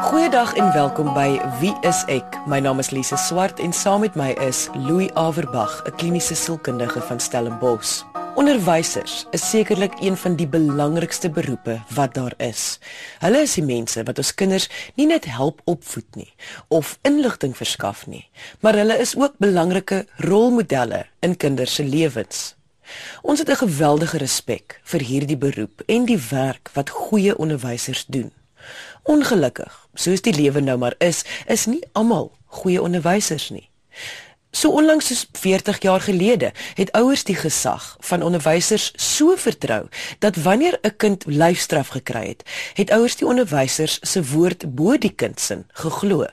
Goeiedag en welkom by Wie is ek? My naam is Lise Swart en saam met my is Louis Averbag, 'n kliniese sielkundige van Stellenbosch. Onderwysers is sekerlik een van die belangrikste beroepe wat daar is. Hulle is die mense wat ons kinders nie net help opvoed nie of inligting verskaf nie, maar hulle is ook belangrike rolmodelle in kinders se lewens. Ons het 'n geweldige respek vir hierdie beroep en die werk wat goeie onderwysers doen. Ongelukkig, soos die lewe nou maar is, is nie almal goeie onderwysers nie. So onlangs soos 40 jaar gelede het ouers die gesag van onderwysers so vertrou dat wanneer 'n kind lyfstraf gekry het, het ouers die onderwysers se woord bo die kind se geglo.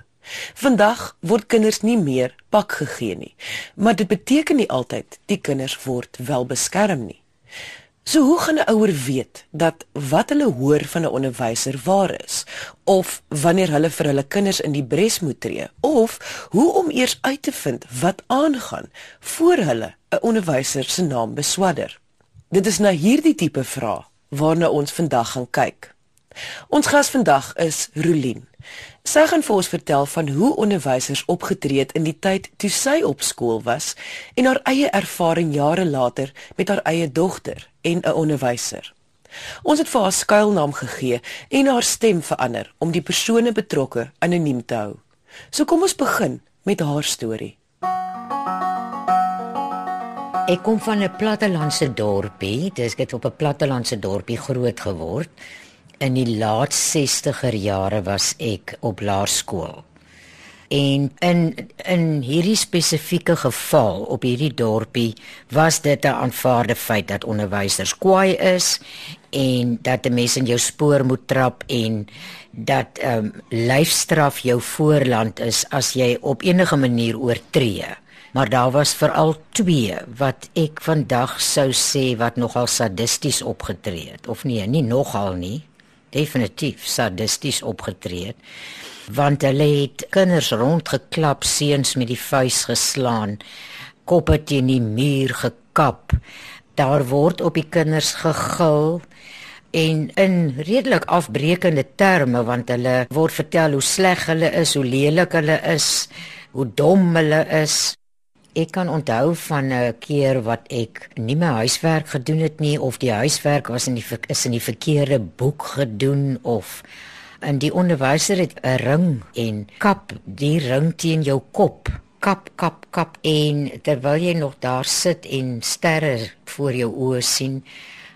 Vandag word kinders nie meer pak gegee nie, maar dit beteken nie altyd die kinders word wel beskerm nie. So hoe gaan 'n ouer weet dat wat hulle hoor van 'n onderwyser waar is of wanneer hulle vir hulle kinders in die bres moet tree of hoe om eers uit te vind wat aangaan voor hulle 'n onderwyser se naam beswadder? Dit is na hierdie tipe vrae waarna ons vandag gaan kyk. Ons gas vandag is Rolien. Sy gaan vir ons vertel van hoe onderwysers opgetree het in die tyd toe sy op skool was en haar eie ervaring jare later met haar eie dogter en 'n onderwyser. Ons het vir haar skuilnaam gegee en haar stem verander om die persone betrokke anoniem te hou. So kom ons begin met haar storie. Ek kom van 'n plattelandse dorpie, dis ek het op 'n plattelandse dorpie groot geword. In die laat 60er jare was ek op laerskool. En in in hierdie spesifieke geval op hierdie dorpie was dit 'n aanvaarde feit dat onderwysers kwaai is en dat 'n mens in jou spoor moet trap en dat ehm um, lyfstraf jou voorland is as jy op enige manier oortree. Maar daar was veral twee wat ek vandag sou sê wat nogal sadisties opgetree het of nee, nie nogal nie definitief sadisties opgetree want hulle het kinders rondgeklap seuns met die vuis geslaan koppe teen die muur gekap. Daar word op die kinders gegil en in redelik afbreekende terme want hulle word vertel hoe sleg hulle is hoe lelik hulle is hoe dom hulle is Ek kan onthou van 'n keer wat ek nie my huiswerk gedoen het nie of die huiswerk was in die is in die verkeerde boek gedoen of in die onderwyser het 'n ring en kap die ring teen jou kop. Kap kap kap en terwyl jy nog daar sit en sterre voor jou oë sien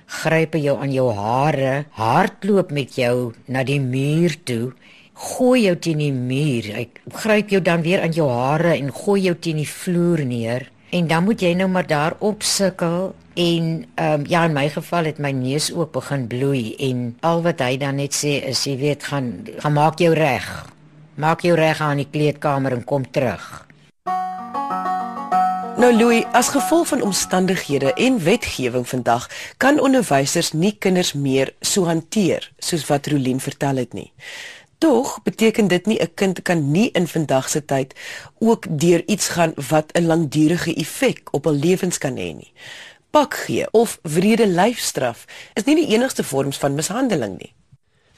gryp hy jou aan jou hare hardloop met jou na die muur toe gooi jou teen die muur. Hy gryp jou dan weer aan jou hare en gooi jou teen die vloer neer. En dan moet jy nou maar daar op sukkel en ehm um, ja in my geval het my neus ook begin bloei en al wat hy dan net sê is jy weet gaan gaan maak jou reg. Maak jou reg aan die kleedkamer en kom terug. Nou Louis, as gevolg van omstandighede en wetgewing vandag kan onderwysers nie kinders meer so hanteer soos wat Rolien vertel het nie. Tog beteken dit nie 'n kind kan nie in vandag se tyd ook deur iets gaan wat 'n langdurige effek op hul lewens kan hê nie. Pak gee of wrede lyfstraf is nie die enigste vorms van mishandeling nie.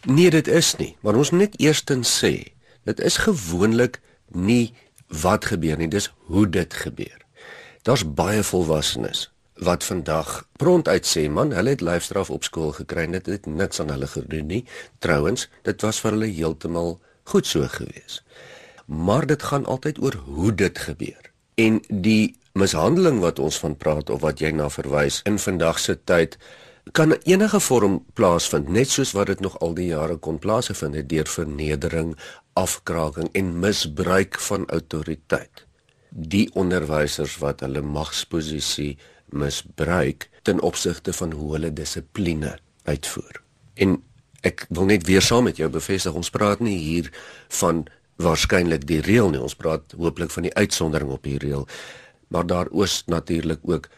Nee, dit is nie, maar ons moet net eerstens sê, dit is gewoonlik nie wat gebeur nie, dis hoe dit gebeur. Daar's baie volwassenes wat vandag pront uit sê man, hulle het lyfstraf op skool gekry, dit het niks aan hulle gedoen nie. Trouwens, dit was vir hulle heeltemal goed so gewees. Maar dit gaan altyd oor hoe dit gebeur. En die mishandeling wat ons van praat of wat jy na verwys in vandag se tyd kan enige vorm plaasvind, net soos wat dit nog al die jare kon plaasvind het deur vernedering, afkraking en misbruik van autoriteit. Die onderwysers wat hulle magsposisie misbruik ten opsigte van hoe hulle dissipline uitvoer. En ek wil net weer saam met jou bevestig ons praat nie hier van waarskynlik die reël nie, ons praat hooplik van die uitsondering op die reël. Maar daar is natuurlik ook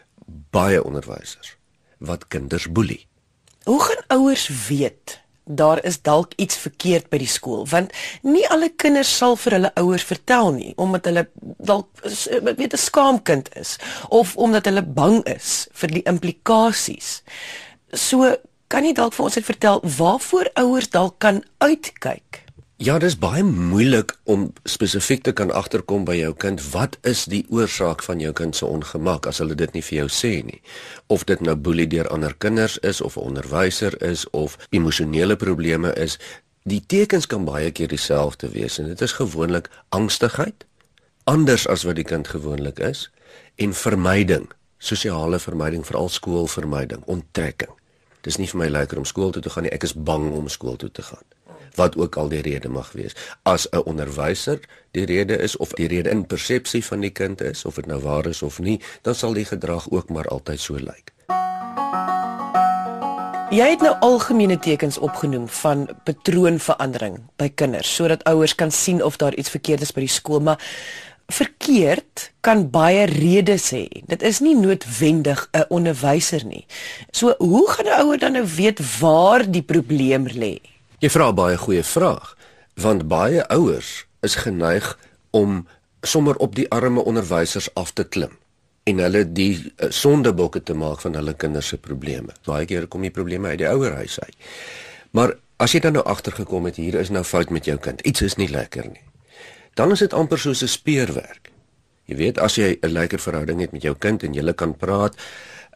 baie onderwysers wat kinders boelie. Hoe gaan ouers weet daar is dalk iets verkeerd by die skool want nie alle kinders sal vir hulle ouers vertel nie omdat hulle dalk weet 'n skaamkind is of omdat hulle bang is vir die implikasies. So kan jy dalk vir ons net vertel waarvoor ouers dalk kan uitkyk Ja, dis baie moeilik om spesifiek te kan agterkom by jou kind wat is die oorsaak van jou kind se ongemak as hulle dit nie vir jou sê nie. Of dit nou boelie deur ander kinders is of 'n onderwyser is of emosionele probleme is, die tekens kan baie keer dieselfde wees en dit is gewoonlik angstigheid, anders as wat die kind gewoonlik is en vermyding, sosiale vermyding, veral skoolvermyding, onttrekking. Dis nie vir my lekker om skool toe te gaan nie, ek is bang om skool toe te gaan wat ook al die rede mag wees. As 'n onderwyser die rede is of die rede in persepsie van die kind is of dit nou waar is of nie, dan sal die gedrag ook maar altyd so lyk. Jy het nou algemene tekens opgenoem van patroonverandering by kinders sodat ouers kan sien of daar iets verkeerd is by die skool, maar verkeerd kan baie redes hê. Dit is nie noodwendig 'n onderwyser nie. So hoe gaan 'n ouer dan nou weet waar die probleem lê? Jy vra baie goeie vraag, want baie ouers is geneig om sommer op die arme onderwysers af te klim en hulle die uh, sondebokke te maak van hulle kinders se probleme. Baie keer kom die probleme uit die ouerhuis uit. Maar as jy dan nou agtergekom het hier is nou fout met jou kind, iets is nie lekker nie. Dan is dit amper soos 'n speurwerk. Jy weet as jy 'n lekker verhouding het met jou kind en julle kan praat,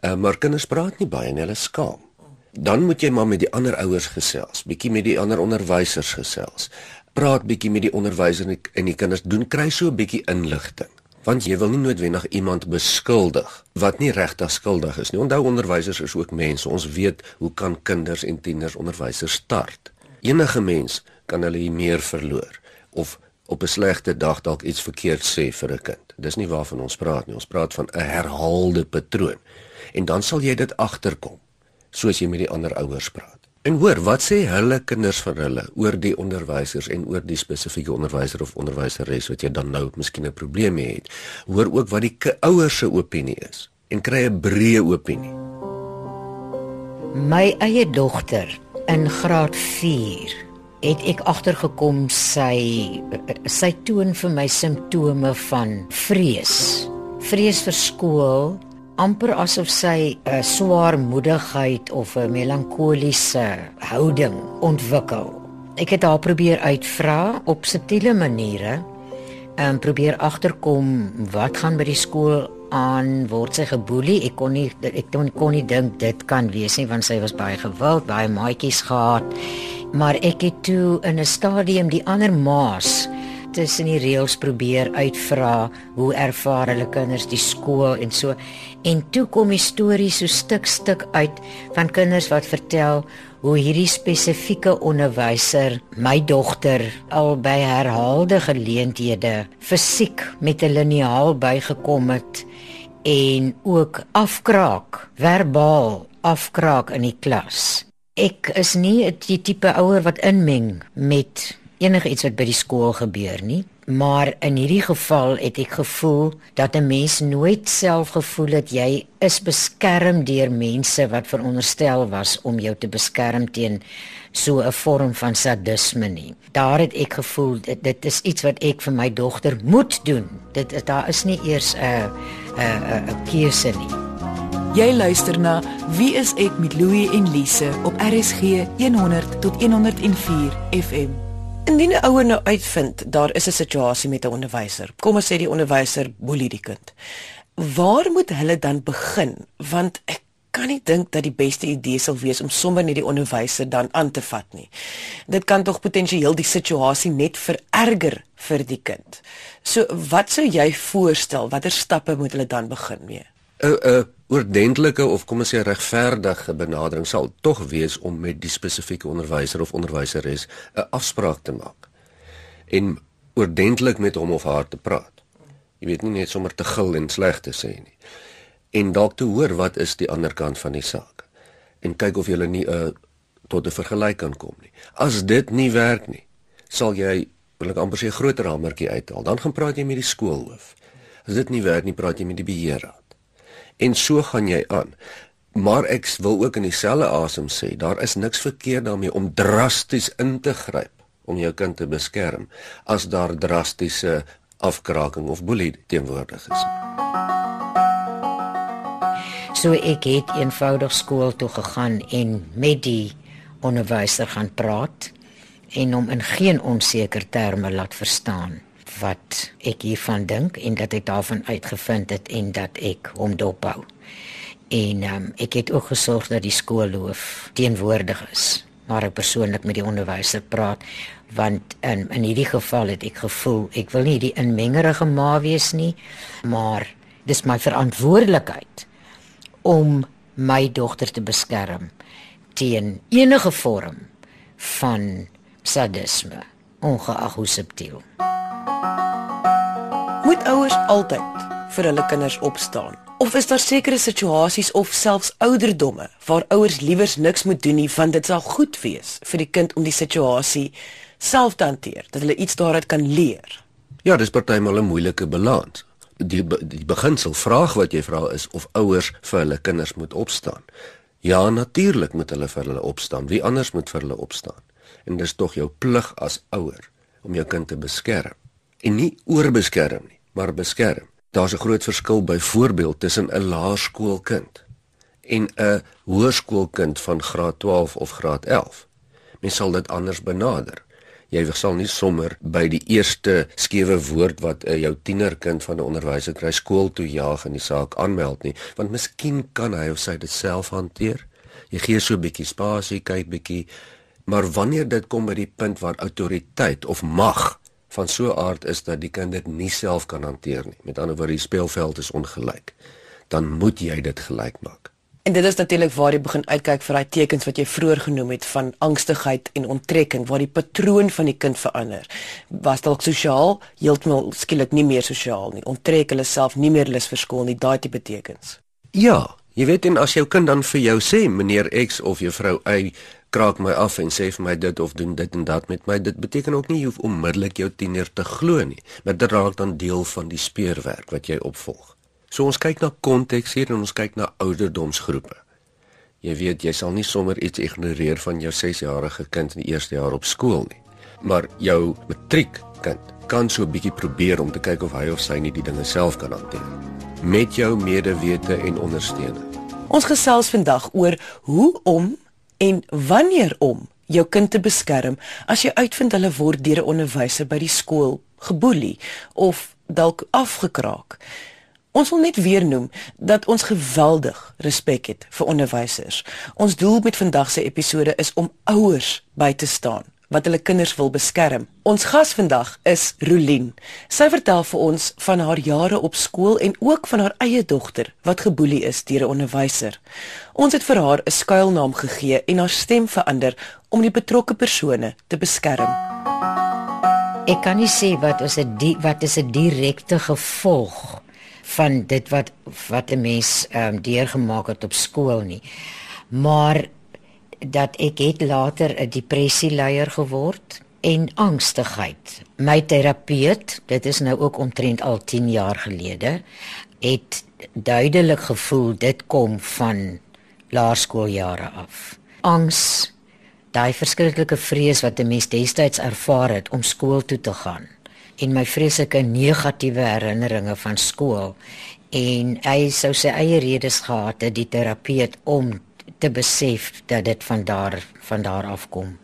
uh, maar kinders praat nie baie en hulle skaam dan moet jy maar met die ander ouers gesels, bietjie met die ander onderwysers gesels. Praat bietjie met die onderwyser en die kinders doen kry so 'n bietjie inligting. Want jy wil nie noodwendig iemand beskuldig wat nie regtig skuldig is nie. Onthou onderwysers is ook mense. Ons weet hoe kan kinders en tieners onderwysers start. Enige mens kan hulle meer verloor of op 'n slegte dag dalk iets verkeerd sê vir 'n kind. Dis nie waarvan ons praat nie. Ons praat van 'n herhaalde patroon. En dan sal jy dit agterkom soos jy met die ander ouers praat. En hoor, wat sê hulle kinders van hulle oor die onderwysers en oor die spesifieke onderwyser of onderwyseres wat jy dan nou miskien 'n probleem mee het. Hoor ook wat die ouers se opinie is en kry 'n breë opinie. My eie dogter in graad 4 het ek agtergekom sy sy toon vir my simptome van vrees. Vrees vir skool, amper asof sy 'n swaarmoedigheid of 'n melankoliese houding ontwikkel. Ek het haar probeer uitvra op subtiele maniere en probeer agterkom wat gaan by die skool aan word sy geboelie ek kon nie ek kon nie dink dit kan wees nie want sy was baie gewild baie maatjies gehad maar ek het toe in 'n stadium die ander maas tussen die reëls probeer uitvra hoe ervaar hulle kinders die skool en so. En toe kom die storie so stuk stuk uit van kinders wat vertel hoe hierdie spesifieke onderwyser my dogter al by herhaalde geleenthede fisiek met 'n liniaal bygekom het en ook afkraak verbaal afkraak in die klas ek is nie die tipe ouer wat inmeng met enigiets wat by die skool gebeur nie. Maar in hierdie geval het ek gevoel dat 'n mens nooit self gevoel het jy is beskerm deur mense wat veronderstel was om jou te beskerm teen so 'n vorm van sadisme nie. Daar het ek gevoel dit, dit is iets wat ek vir my dogter moet doen. Dit daar is nie eers 'n 'n 'n keuse nie. Jy luister na Wie is ek met Louie en Lise op RSG 100 tot 104 FM. Indien 'n ouer nou uitvind daar is 'n situasie met 'n onderwyser. Kom ons sê die onderwyser boelie die kind. Waar moet hulle dan begin? Want ek kan nie dink dat die beste idee sal wees om sommer net die onderwyser dan aan te vat nie. Dit kan tog potensieel die situasie net vererger vir die kind. So wat sou jy voorstel? Watter stappe moet hulle dan begin mee? 'n 'n oordentlike of kom ons sê regverdige benadering sal tog wees om met die spesifieke onderwyser of onderwyseres 'n afspraak te maak en oordentlik met hom of haar te praat. Jy weet nie net sommer te gil en sleg te sê nie. En dalk te hoor wat is die ander kant van die saak en kyk of jy nie 'n uh, tot 'n vergelyk kan kom nie. As dit nie werk nie, sal jy wil ek amper sê 'n groter hamertjie uithaal. Dan gaan praat jy met die skoolhoof. As dit nie werk nie, praat jy met die beheerraad en so gaan jy aan. Maar ek wil ook in dieselfde asem sê, daar is niks verkeerd daarmee om drasties in te gryp om jou kind te beskerm as daar drastiese afkraking of boelie teenwoordig is. So ek het eenvoudig skool toe gegaan en met die onderwyser gaan praat en hom in geen onseker terme laat verstaan wat ek hiervan dink en dat ek daarvan uitgevind het en dat ek hom dophou. En um, ek het ook gesorg dat die skoolhoof teenwoordig is waar ek persoonlik met die onderwyser praat want in in hierdie geval het ek gevoel ek wil nie die inmengerige ma wees nie maar dis my verantwoordelikheid om my dogter te beskerm teen enige vorm van sadisme ongeag hoe subtiel moet ouers altyd vir hulle kinders opstaan Of is daar sekere situasies of selfs ouderdomme waar ouers liewers niks moet doen nie want dit sal goed wees vir die kind om die situasie self te hanteer, dat hulle iets daaruit kan leer? Ja, dis partymal 'n moeilike balans. Die die beginsel vraag wat jy vra is of ouers vir hulle kinders moet opstaan. Ja, natuurlik moet hulle vir hulle opstaan. Wie anders moet vir hulle opstaan? En dis tog jou plig as ouer om jou kind te beskerm. En nie oorbeskerm nie, maar beskerm. Daar's 'n groot verskil byvoorbeeld tussen 'n laerskoolkind en 'n hoërskoolkind van graad 12 of graad 11. Mens sal dit anders benader. Jy sal nie sommer by die eerste skewe woord wat uh, jou tienerkind van 'n onderwyser kry skool toe jaag en die saak aanmeld nie, want miskien kan hy of sy dit self hanteer. Jy gee so 'n bietjie spasie, kyk bietjie, maar wanneer dit kom by die punt waar autoriteit of mag van so 'n aard is dat die kind dit nie self kan hanteer nie. Met ander woorde, die speelveld is ongelyk. Dan moet jy dit gelyk maak. En dit is natuurlik waar jy begin uitkyk vir daai tekens wat jy vroeër genoem het van angstigheid en onttrekking waar die patroon van die kind verander. Was dalk sosiaal heeltemal skielik nie meer sosiaal nie. Onttrek hulle self nie meer lus vir skool nie. Daai tipe tekens. Ja, jy weet en as jou kind dan vir jou sê meneer X of juffrou Y kraak my af en sê vir my dit of doen dit en dat met my. Dit beteken ook nie jy hoef onmiddellik jou tiener te glo nie maar dit raak dan deel van die speurwerk wat jy opvolg. So ons kyk na konteks hier en ons kyk na ouderdomsgroepe. Jy weet jy sal nie sommer iets ignoreer van jou 6-jarige kind in die eerste jaar op skool nie maar jou matriek kind kan so 'n bietjie probeer om te kyk of hy of sy nie die dinge self kan hanteer met jou medewete en ondersteuning. Ons gesels vandag oor hoe om en wanneer om jou kind te beskerm as jy uitvind hulle word deur 'n onderwyser by die skool geboelie of dalk afgekraak. Ons wil net weer noem dat ons geweldig respek het vir onderwysers. Ons doel met vandag se episode is om ouers by te staan wat hulle kinders wil beskerm. Ons gas vandag is Rolien. Sy vertel vir ons van haar jare op skool en ook van haar eie dogter wat geboelie is deur 'n onderwyser. Ons het vir haar 'n skuilnaam gegee en haar stem verander om die betrokke persone te beskerm. Ek kan nie sê wat is 'n wat is 'n direkte gevolg van dit wat wat 'n mens ehm um, deurgemaak het op skool nie. Maar dat ek het later 'n depressieleier geword en angstigheid. My terapeut, dit is nou ook omtrent al 10 jaar gelede, het duidelik gevoel dit kom van laerskooljare af. Angs, daai verskriklike vrees wat 'n mens destyds ervaar het om skool toe te gaan en my vreeslike negatiewe herinneringe van skool en hy sou sy eie redes gehad het die terapeut om te besef dat dit van daar van daar af kom.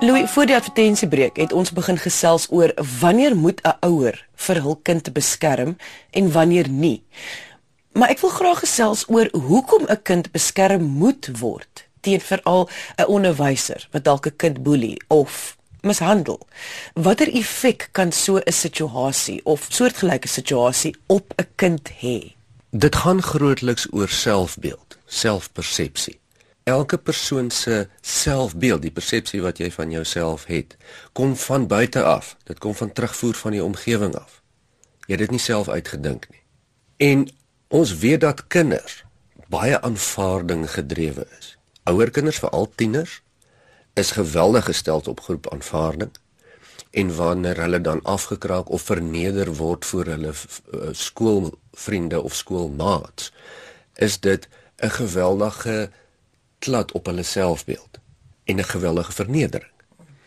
Louis, voor die advertensiebreek het ons begin gesels oor wanneer moet 'n ouer vir hul kind beskerm en wanneer nie. Maar ek wil graag gesels oor hoekom 'n kind beskerm moet word teen veral 'n onderwyser wat dalk 'n kind boelie of mishandel. Watter effek kan so 'n situasie of soortgelyke situasie op 'n kind hê? Dit gaan grootliks oor selfbeeld, selfpersepsie. Elke persoon se selfbeeld, die persepsie wat jy van jouself het, kom van buite af. Dit kom van terugvoer van die omgewing af. Jy het dit nie self uitgedink nie. En ons weet dat kinders baie aanvaarding gedrewe is. Ouer kinders, veral tieners, is geweldig gestel op groep aanvaarding en wanneer hulle dan afgekraak of verneder word voor hulle uh, skoolvriende of skoolmaats is dit 'n geweldige klad op hulle selfbeeld en 'n geweldige vernedering.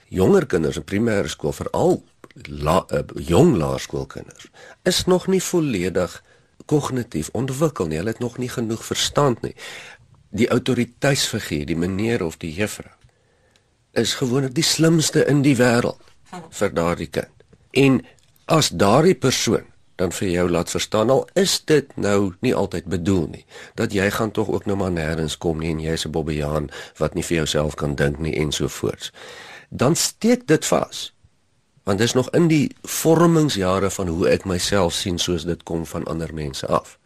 Jonger kinders in primêre skool veral la, uh, jong laerskoolkinders is nog nie volledig kognitief ontwikkel nie. Hulle het nog nie genoeg verstand nie. Die autoriteitsfiguur, die meneer of die juffrou is gewoonlik die slimste in die wêreld vir daardie kind. En as daardie persoon dan vir jou laat verstaan al is dit nou nie altyd bedoel nie dat jy gaan tog ook nou maar nêrens kom nie en jy's 'n bobbejaan wat nie vir jouself kan dink nie en so voort. Dan steek dit vas. Want dis nog in die vormingsjare van hoe ek myself sien soos dit kom van ander mense af.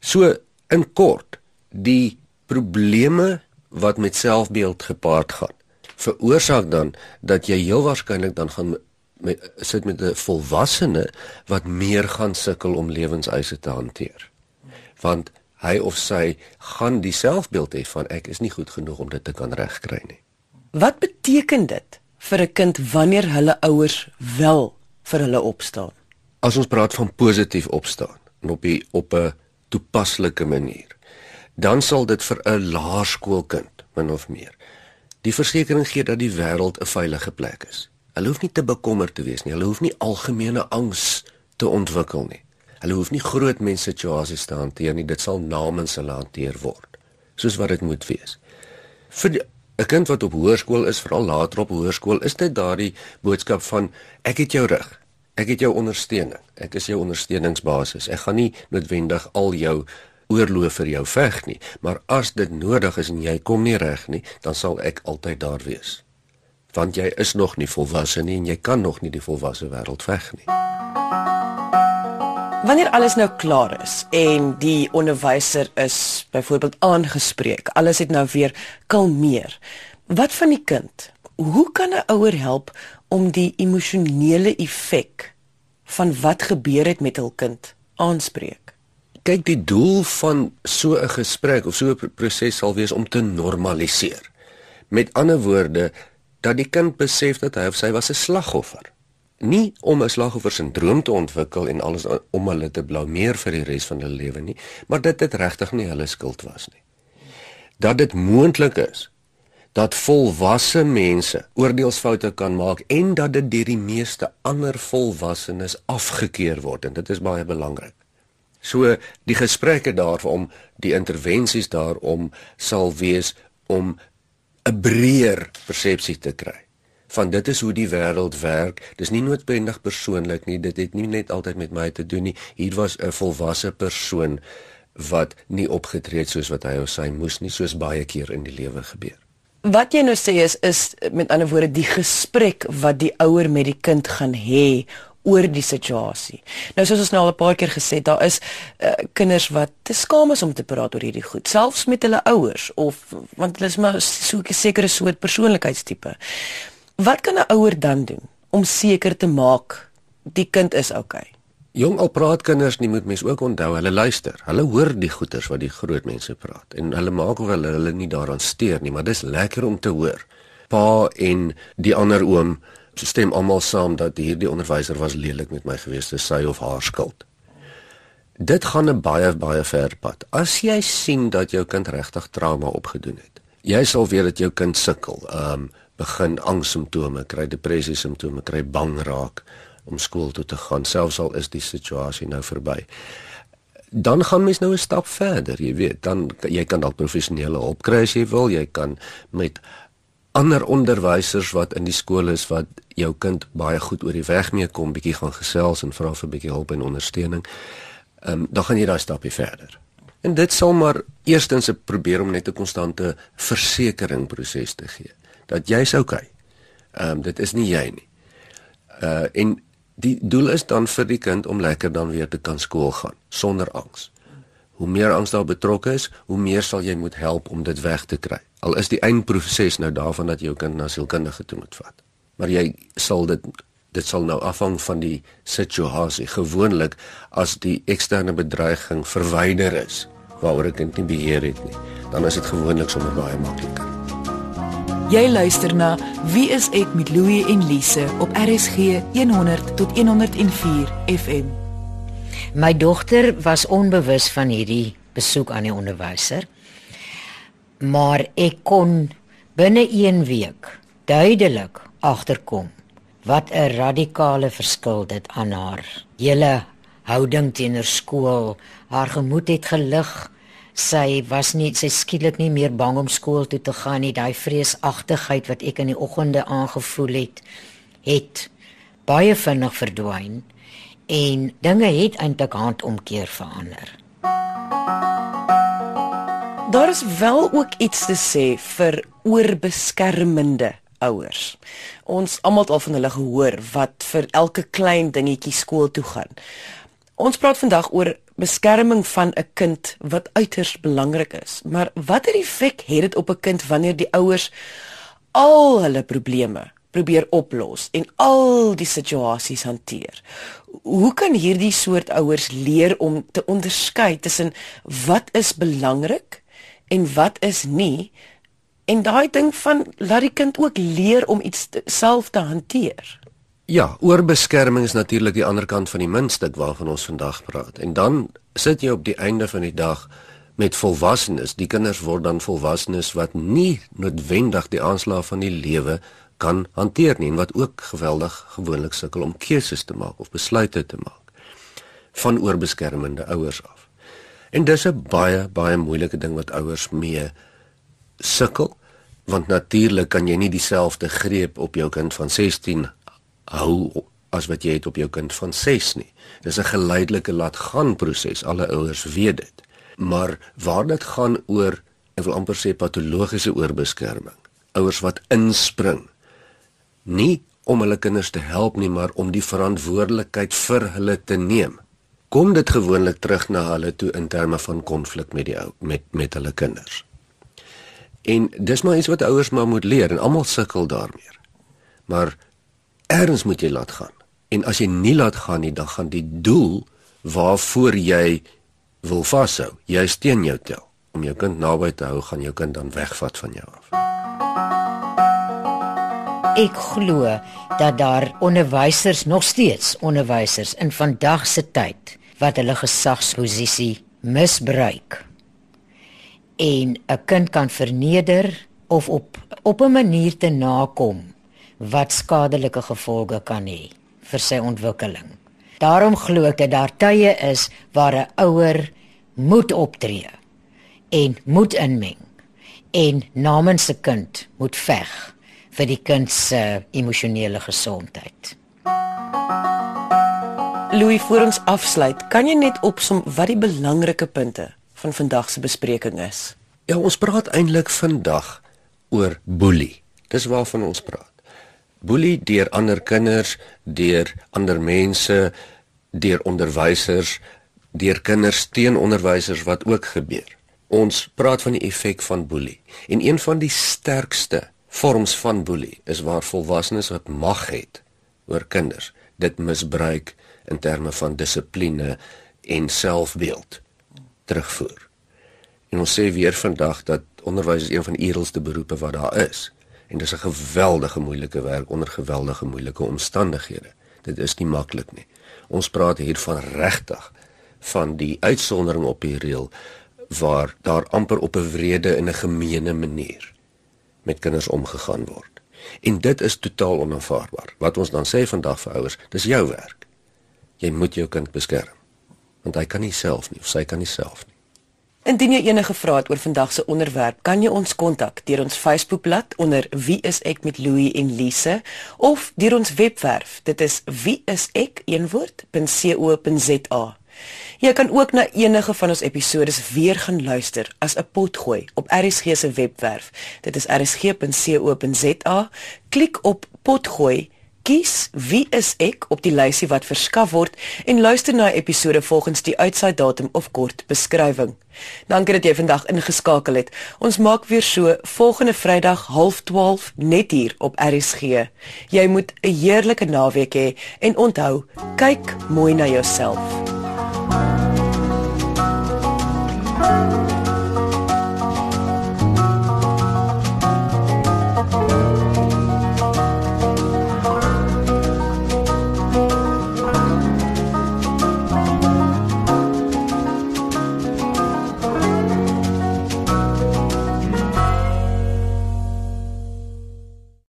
So in kort, die probleme wat met selfbeeld gepaard gaan, veroorsaak dan dat jy heel waarskynlik dan gaan met sit met 'n volwassene wat meer gaan sukkel om lewenseise te hanteer. Want hy of sy gaan die selfbeeld hê van ek is nie goed genoeg om dit te kan regkry nie. Wat beteken dit vir 'n kind wanneer hulle ouers wel vir hulle opstaan? As ons praat van positief opstaan en op die op 'n toepaslike manier, dan sal dit vir 'n laerskoolkind min of meer die versekering gee dat die wêreld 'n veilige plek is. Hulle hoef nie te bekommerd te wees nie. Hulle hoef nie algemene angs te ontwikkel nie. Hulle hoef nie groot mense situasies te hanteer nie. Dit sal namens hulle hanteer word, soos wat dit moet wees. Vir 'n kind wat op hoërskool is, veral later op hoërskool, is dit daardie boodskap van ek het jou rug. Ek het jou ondersteuning. Ek is jou ondersteuningsbasis. Ek gaan nie noodwendig al jou oorloof vir jou veg nie, maar as dit nodig is en jy kom nie reg nie, dan sal ek altyd daar wees want jy is nog nie volwasse nie en jy kan nog nie die volwasse wêreld veg nie. Wanneer alles nou klaar is en die onderwyser is byvoorbeeld aangespreek, alles het nou weer kalmeer. Wat van die kind? Hoe kan 'n ouer help om die emosionele effek van wat gebeur het met hul kind aanspreek? Kyk, die doel van so 'n gesprek of so 'n proses sal wees om te normaliseer. Met ander woorde, dat die kind besef dat hy of sy was 'n slagoffer. Nie om 'n slagoffer sindroom te ontwikkel en alles om hulle te blameer vir die res van hulle lewe nie, maar dat dit regtig nie hulle skuld was nie. Dat dit moontlik is dat volwasse mense oordeelsfoute kan maak en dat dit deur die meeste ander volwassenes afgekeur word en dit is baie belangrik. So die gesprekke daaroor, die intervensies daaroor sal wees om 'n breër persepsie te kry van dit is hoe die wêreld werk. Dis nie noodwendig persoonlik nie. Dit het nie net altyd met my te doen nie. Hier was 'n volwasse persoon wat nie opgetree het soos wat hy of sy moes nie, soos baie keer in die lewe gebeur. Wat jy nou sê is is met ander woorde die gesprek wat die ouer met die kind gaan hê oor die situasie. Nou soos ons nou al 'n paar keer gesê, daar is uh, kinders wat te skaam is om te praat oor hierdie goed, selfs met hulle ouers of want hulle is maar so 'n sekere soort persoonlikheidstipe. Wat kan 'n ouer dan doen om seker te maak die kind is? Okay? Jong al praat kinders nie moet mens ook onthou hulle luister. Hulle hoor die goeters wat die groot mense praat en hulle maak of hulle hulle nie daaraan steur nie, maar dis lekker om te hoor. Pa en die ander oom stem almal saam dat hierdie onderwyser was lelik met my gewees, dis sy of haar skuld. Dit gaan 'n baie baie ver pad. As jy sien dat jou kind regtig trauma opgedoen het. Jy sal weet dat jou kind sukkel, ehm um, begin angssimptome, kry depressie simptome, kry bang raak om skool toe te gaan, selfs al is die situasie nou verby. Dan gaan mens nou 'n stap verder, jy weet, dan jy kan dalk professionele hulp kry as jy wil, jy kan met ander onderwysers wat in die skool is wat jou kind baie goed oor die weg mee kom, bietjie gaan gesels en vra vir bietjie hulp en ondersteuning. Ehm um, dan gaan jy daai stapie verder. En dit sal maar eerstens 'n probeer om net 'n konstante versekering proses te gee dat jy's okay. Ehm um, dit is nie jy nie. Uh en die doel is dan vir die kind om lekker dan weer te kan skool gaan sonder angs. Hoe meer angs daar betrokke is, hoe meer sal jy moet help om dit weg te kry. Al is die eindproses nou daarvan dat jy jou kind na sielkundige toe moet vat. Maar jy sal dit dit sal nou afhang van die situasie. Gewoonlik as die eksterne bedreiging verwyder is waaroor ek nie beheer het nie dan is dit gewoonlik sommer baie makliker. Jy luister na Wie is ek met Louie en Lise op RSG 100 tot 104 FM My dogter was onbewus van hierdie besoek aan die onderwyser maar ek kon binne 1 week duidelik agterkom wat 'n radikale verskil dit aan haar hele houding teenoor skool, haar gemoed het gelig. Sy was nie sy skielik nie meer bang om skool toe te gaan nie. Daai vreesagtigheid wat ek in die oggende aangevoel het, het baie vinnig verdwyn en dinge het eintlik handomkeer verander. Daar is wel ook iets te sê vir oorbeskermende ouers. Ons almal het al van hulle gehoor wat vir elke klein dingetjie skool toe gaan. Ons praat vandag oor beskerming van 'n kind wat uiters belangrik is. Maar watter effek het dit op 'n kind wanneer die ouers al hulle probleme probeer oplos en al die situasies hanteer? Hoe kan hierdie soort ouers leer om te onderskei tussen wat is belangrik en wat is nie en daai ding van laat die kind ook leer om iets te, self te hanteer. Ja, oorbeskerming is natuurlik die ander kant van die muntstuk waarvan ons vandag praat. En dan sit jy op die einde van die dag met volwassenes. Die kinders word dan volwassenes wat nie noodwendig die aanslag van die lewe kan hanteer nie en wat ook geweldig gewoonlik sukkel om keuses te maak of besluite te maak van oorbeskermende ouers af. En dis 'n baie baie moeilike ding wat ouers mee sukkel want natuurlik kan jy nie dieselfde greep op jou kind van 16 hou as wat jy het op jou kind van 6 nie. Dis 'n geleidelike laat gaan proses. Alle ouers weet dit. Maar waar dit gaan oor ek wil amper sê patologiese oorbeskerming. Ouers wat inspring. Nie om hulle kinders te help nie, maar om die verantwoordelikheid vir hulle te neem. Kom dit gewoonlik terug na hulle toe in terme van konflik met die ou met met hulle kinders. En dis maar iets wat ouers maar moet leer en almal sukkel daarmee. Maar erns moet jy laat gaan. En as jy nie laat gaan nie, dan gaan die doel waarvoor jy wil vashou, jy steen jou tel om jou kind naby te hou, gaan jou kind dan wegvat van jou af. Ek glo dat daar onderwysers nog steeds onderwysers in vandag se tyd wat hulle gesagsposisie misbruik en 'n kind kan verneder of op op 'n manier te nakom wat skadelike gevolge kan hê vir sy ontwikkeling. Daarom glo ek dat daar tye is waar 'n ouer moet optree en moet inmeng en namens 'n kind moet veg vir die kind se emosionele gesondheid. Louis, voor ons afsluit, kan jy net opsom wat die belangrike punte van vandag se bespreking is. Ja, ons praat eintlik vandag oor boelie. Dis waarvan ons praat. Boelie deur ander kinders, deur ander mense, deur onderwysers, deur kinders teen onderwysers wat ook gebeur. Ons praat van die effek van boelie. En een van die sterkste vorms van boelie is waar volwassenes wat mag het oor kinders dit misbruik in terme van dissipline en selfbeeld terugvoer. En ons sê weer vandag dat onderwys is een van die eerlikste beroepe wat daar is. En dis 'n geweldige moeilike werk onder geweldige moeilike omstandighede. Dit is nie maklik nie. Ons praat hier van regtig van die uitsondering op die reël waar daar amper op 'n wrede en 'n gemeene manier met kinders omgegaan word. En dit is totaal onaanvaarbaar. Wat ons dan sê vandag vir ouers, dis jou werk. Jy moet jou kind beskerm want hy kan nie self nie of sy kan nie self nie. Indien jy enige vrae het oor vandag se onderwerp, kan jy ons kontak deur ons Facebookblad onder Wie is ek met Louie en Lise of deur ons webwerf. Dit is wieisek.co.za. Jy kan ook na enige van ons episode weer gaan luister as 'n potgooi op RSG se webwerf. Dit is rsg.co.za. Klik op potgooi Kies wie is ek op die lysie wat verskaf word en luister na episode volgens die uitsaai datum of kort beskrywing. Dankie dat jy vandag ingeskakel het. Ons maak weer so volgende Vrydag 12:30 net hier op RSG. Jy moet 'n heerlike naweek hê en onthou, kyk mooi na jouself.